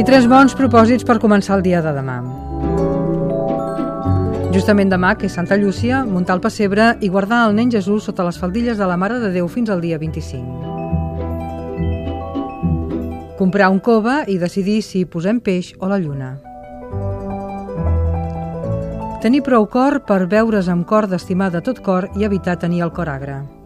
i tres bons propòsits per començar el dia de demà. Justament demà, que és Santa Llúcia, muntar el pessebre i guardar el nen Jesús sota les faldilles de la Mare de Déu fins al dia 25. Comprar un cova i decidir si posem peix o la lluna. Tenir prou cor per veure's amb cor d'estimar de tot cor i evitar tenir el cor agre.